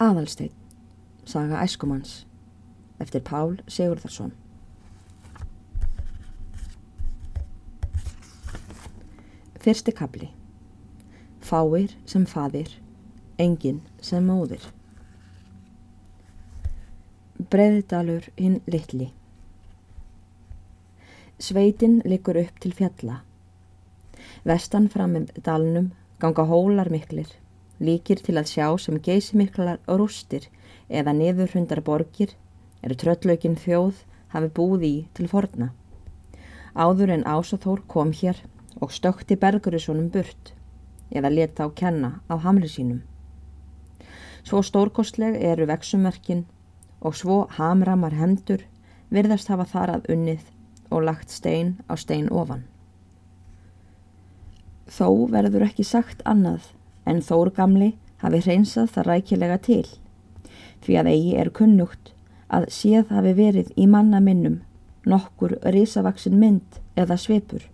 Aðalsteinn, saga æskumanns, eftir Pál Sigurðarsson. Fyrsti kapli. Fáir sem fadir, engin sem móðir. Breðdalur hinn litli. Sveitin likur upp til fjalla. Vestan fram með dalnum ganga hólar miklir, líkir til að sjá sem geysi miklar rústir eða niðurhundar borgir eru tröllaukinn þjóð hafi búið í til forna. Áður en Ásaþór kom hér og stökti bergurissunum burt eða leta á kenna á hamri sínum. Svo stórkostleg eru vexumverkin og svo hamramar hendur virðast hafa þar að unnið og lagt stein á stein ofan. Þó verður ekki sagt annað en Þór gamli hafi hreinsað það rækilega til því að eigi er kunnugt að séð hafi verið í manna minnum nokkur risavaksin mynd eða svipur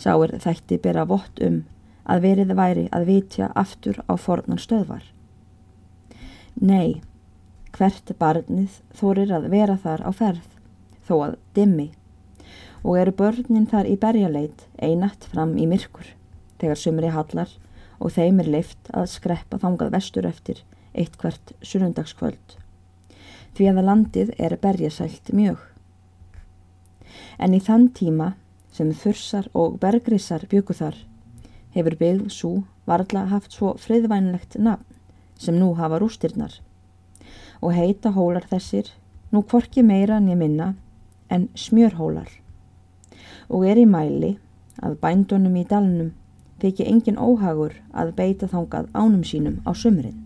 sáir þætti bera vott um að verið væri að vitja aftur á fornan stöðvar. Nei, hvert barnið þórir að vera þar á ferð þó að dimmi og eru börnin þar í berjaleit einatt fram í myrkur þegar sumri hallar og þeim er leift að skreppa þangað vestur eftir eitt hvert sunnundagskvöld því að landið er berjasælt mjög. En í þann tíma sem þursar og bergrissar byggu þar hefur byggð svo varðla haft svo friðvænlegt nafn sem nú hafa rústirnar. Og heita hólar þessir nú kvorki meira en ég minna en smjörhólar. Og er í mæli að bændunum í dalnum þykja engin óhagur að beita þangað ánum sínum á sömurinn.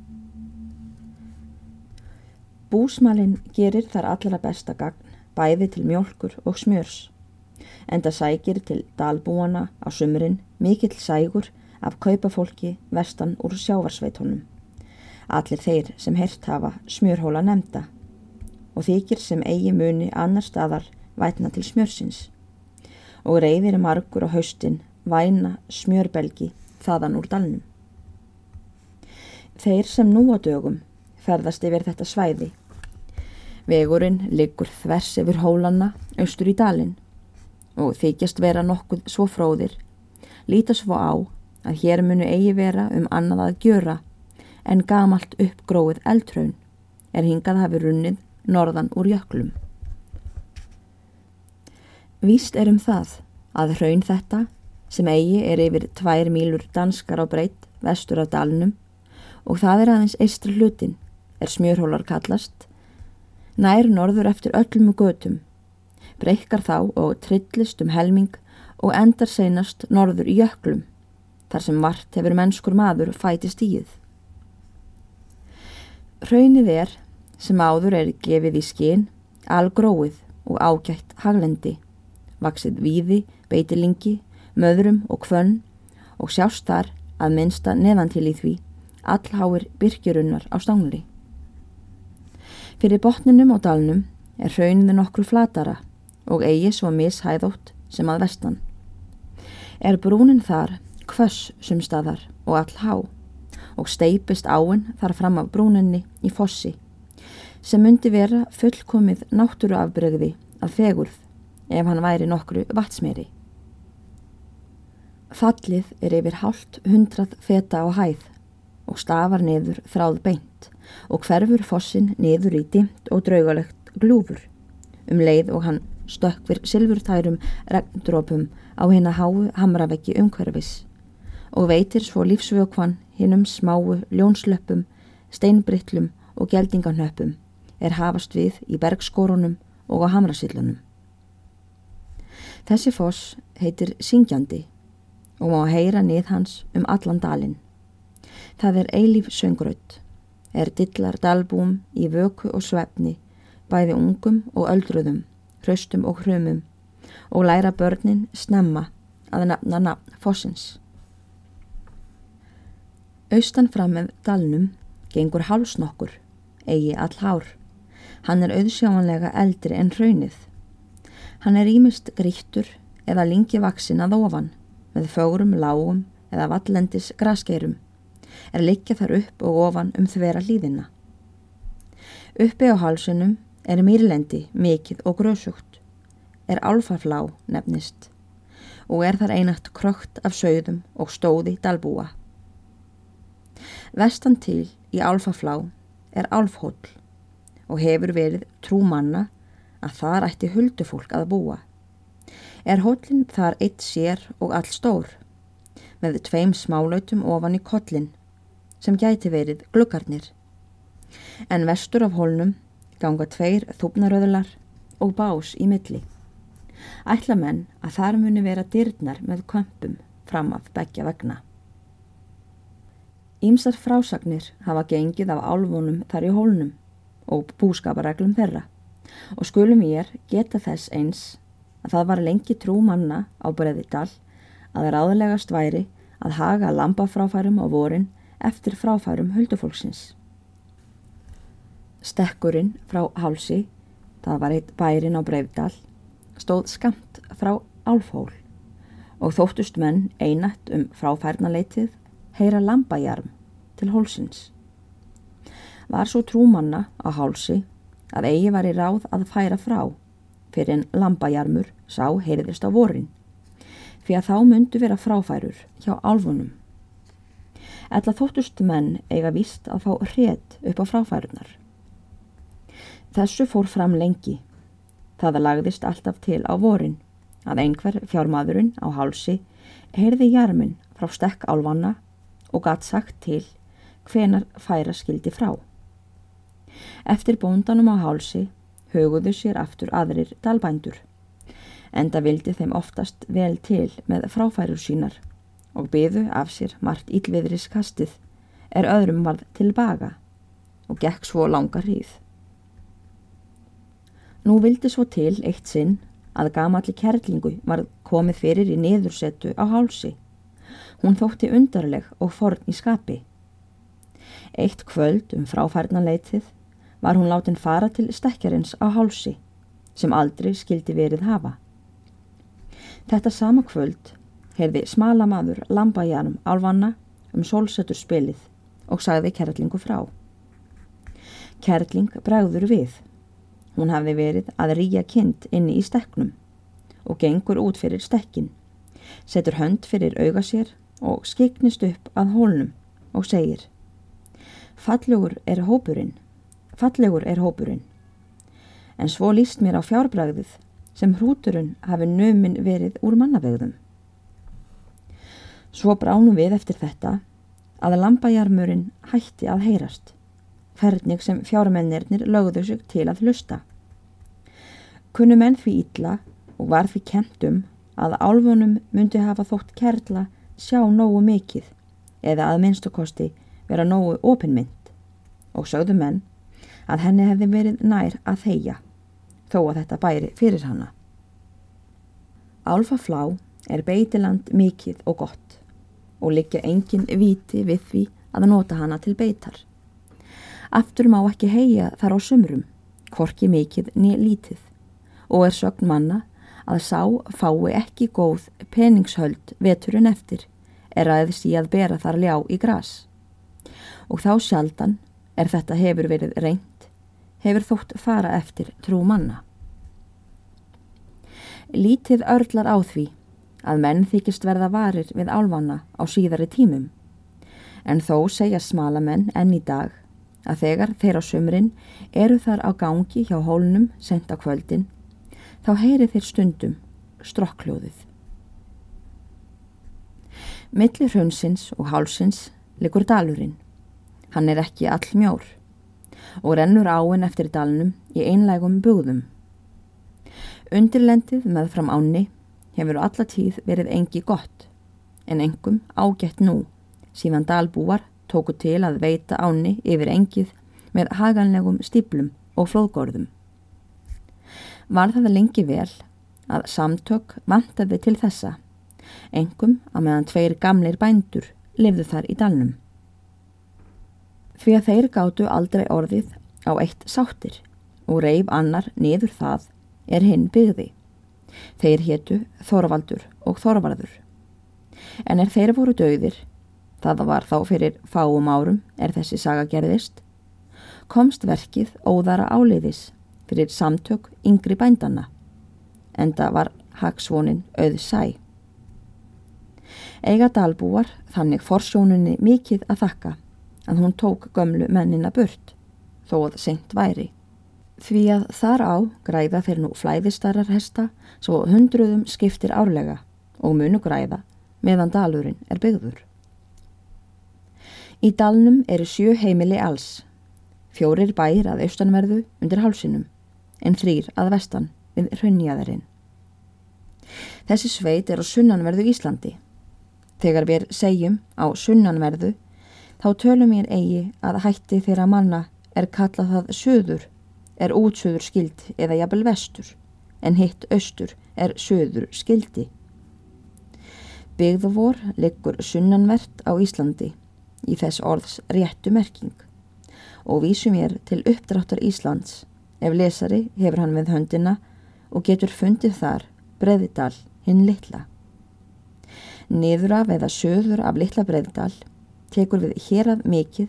Búsmalinn gerir þar allra besta gagn, bæði til mjölkur og smjörs, enda sækir til dalbúana á sömurinn mikill sægur af kaupafólki vestan úr sjávarsveitónum. Allir þeir sem hert hafa smjörhóla nefnda og þykir sem eigi muni annar staðar vætna til smjörsins og reyðir margur á haustin væna smjörbelgi þaðan úr dalnum. Þeir sem nú á dögum ferðast yfir þetta svæði. Vegurinn liggur þvers yfir hólanna austur í dalin og þykjast vera nokkuð svo fróðir, líta svo á að hér munu eigi vera um annað að gjöra en gamalt uppgróið eldtraun er hingað hafi runnið norðan úr jöklum. Víst er um það að hraun þetta sem eigi er yfir tvær mílur danskar á breytt vestur af dalnum og það er aðeins eistri hlutin er smjörhólar kallast nær norður eftir öllum götum breykar þá og trillist um helming og endar seinast norður í jöklum þar sem vart hefur mennskur maður fætist íð. Hraunið er sem áður er gefið í skinn algróið og ágætt haglendi vaksið víði, beitilingi, möðrum og kvönn og sjást þar að minnsta neðan til í því allháir byrkjurunnar á stangli. Fyrir botninum á dalnum er hrauninu nokkru flatara og eigi svo mishæðótt sem að vestan. Er brúnin þar kvöss sem staðar og allhá og steipist áinn þar fram af brúninni í fossi sem myndi vera fullkomið náttúruafbrögði af fegurð ef hann væri nokkru vatsmeri. Fallið er yfir hálft hundrað feta á hæð og stafar niður þráð beint og hverfur fossin niður í dimt og draugalegt glúfur um leið og hann stökkfir silfurtærum regndrópum á hérna háu hamraveggi umhverfis og veitir svo lífsvökvann hinnum smáu ljónslöppum, steinbrittlum og geldingarnöppum er hafast við í bergskórunum og á hamrasillunum. Þessi foss heitir Syngjandi og má heyra nið hans um allan dalin. Það er eilíf söngraut, er dillar dalbúm í vöku og svefni, bæði ungum og öldruðum, hraustum og hrumum og læra börnin snemma að nafna nafn fossins. Austan fram með dalnum gengur hálsnokkur, eigi all hár. Hann er auðsjámanlega eldri en hraunið. Hann er ímist grýttur eða lingi vaksin að ofan með fögurum, lágum eða vallendis graskeirum er likja þar upp og ofan um þvera hlýðina. Uppi á halsunum er mýrlendi mikið og grösugt, er alfarflá nefnist og er þar einagt krökt af sögðum og stóði dalbúa. Vestan til í alfarflá er alfhóll og hefur verið trú manna að þar ætti huldufólk að búa. Er hóllin þar eitt sér og all stór, með tveim smálautum ofan í kollin sem gæti verið gluggarnir. En vestur af hólnum ganga tveir þúpnaröðular og bás í milli. Ætla menn að þar muni vera dyrnar með kvömpum fram af begja vegna. Ímsar frásagnir hafa gengið af álvunum þar í hólnum og búskapareglum þeirra og skulum ég geta þess eins að það var lengi trú manna á Breðidal að ráðlegast væri að haga lambafráfærum á vorin eftir fráfærum huldufólksins. Stekkurinn frá hálsi, það var eitt bærin á Breifdal, stóð skamt frá álfhól og þóttust menn einætt um fráfærnaleitið heyra lambajarm til hólsins. Var svo trúmanna á hálsi að eigi var í ráð að færa frá fyrir en lambajarmur sá heyriðist á vorin fyrir að þá myndu vera fráfærur hjá álfunum. Ella þóttust menn eiga vist að fá hret upp á fráfærunar. Þessu fór fram lengi. Það lagðist alltaf til á vorin að einhver fjármadurinn á hálsi heyrði jarminn frá stekk álvanna og gatt sagt til hvenar færa skildi frá. Eftir bóndanum á hálsi höguðu sér aftur aðrir dalbændur. Enda vildi þeim oftast vel til með fráfærur sínar og byðu af sér margt ílviðris kastið er öðrum varð tilbaka og gekk svo langa hríð. Nú vildi svo til eitt sinn að gamalli kerlingu var komið fyrir í niðursetu á hálsi. Hún þótti undarleg og forn í skapi. Eitt kvöld um fráfærnanleitið var hún látin fara til stekjarins á hálsi sem aldrei skildi verið hafa. Þetta sama kvöld heyrði smala maður lambajanum álvanna um sólsetur spilið og sagði kerlingu frá. Kerling bregður við Hún hafði verið að rýja kind inni í steknum og gengur út fyrir stekkin, setur hönd fyrir auga sér og skiknist upp að hólnum og segir Fallegur er hópurinn, fallegur er hópurinn. En svo líst mér á fjárbræðið sem hrúturinn hafi nömin verið úr mannavegðum. Svo bránum við eftir þetta að lambajarmurinn hætti að heyrast hvernig sem fjármennirnir lögðu sig til að hlusta. Kunnu menn því ítla og var því kentum að álfunum myndi hafa þótt kerla sjá nógu mikið eða að minnstukosti vera nógu opinmynd og sögðu menn að henni hefði verið nær að þeia þó að þetta bæri fyrir hana. Álfaflá er beitiland mikið og gott og liggja engin viti við því að nota hana til beitar. Aftur má ekki heia þar á sumrum, korki mikið niður lítið og er sögn manna að sá fái ekki góð peningshöld veturinn eftir er aðeins í að bera þar ljá í gras. Og þá sjaldan er þetta hefur verið reynd, hefur þótt fara eftir trú manna. Lítið örlar á því að menn þykist verða varir við álvanna á síðari tímum, en þó segja smala menn enn í dag að þegar þeir á sumrin eru þar á gangi hjá hólnum sent á kvöldin, þá heyri þeir stundum strokkljóðið. Millir hraunsins og hálsins likur dalurinn. Hann er ekki all mjór og rennur áinn eftir dalnum í einlægum búðum. Undirlendið með fram áni hefur alla tíð verið engi gott en engum ágætt nú síðan dalbúar tóku til að veita áni yfir engið með haganlegum stíplum og flóðgórðum. Var það lengi vel að samtök vantaði til þessa, engum að meðan tveir gamleir bændur lifðu þar í dalnum. Því að þeir gáttu aldrei orðið á eitt sáttir og reif annar niður það er hinn byggði. Þeir héttu Þorvaldur og Þorvarður. En er þeir voru döðir Það var þá fyrir fáum árum er þessi saga gerðist. komst verkið óðara áleiðis fyrir samtök yngri bændanna, en það var hagsvonin auð sæ. Eiga dalbúar þannig forsjónunni mikið að þakka að hún tók gömlu mennina burt, þó að seint væri. Því að þar á græða þeir nú flæðistarar hesta svo hundruðum skiptir árlega og munu græða meðan dalurinn er byggður. Í dalnum eru sjö heimili alls, fjórir bæir að austanverðu undir hálsinum en þrýr að vestan við hraunjaðarinn. Þessi sveit er á sunnanverðu Íslandi. Þegar við segjum á sunnanverðu þá tölum ég eigi að hætti þeirra manna er kallað það söður, er útsöður skild eða jafnvel vestur, en hitt austur er söður skildi. Byggðuvor liggur sunnanvert á Íslandi í þess orðs réttu merking og vísum ég til uppdráttar Íslands ef lesari hefur hann við höndina og getur fundið þar breðidal hinn litla. Niður af eða söður af litla breðidal tekur við hér að mikið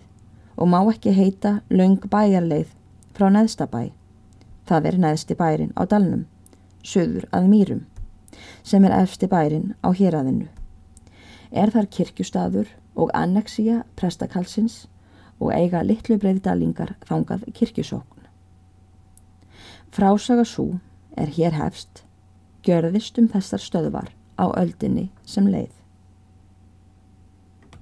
og má ekki heita laung bæjarleið frá neðstabæ. Það er neðsti bærin á dalnum, söður að mýrum, sem er efsti bærin á héræðinu. Er þar kirkjustadur og annexíja prestakalsins og eiga litlu breyðdalingar þangað kirkjusókn. Frásaga svo er hér hefst, gjörðist um þessar stöðvar á öldinni sem leið.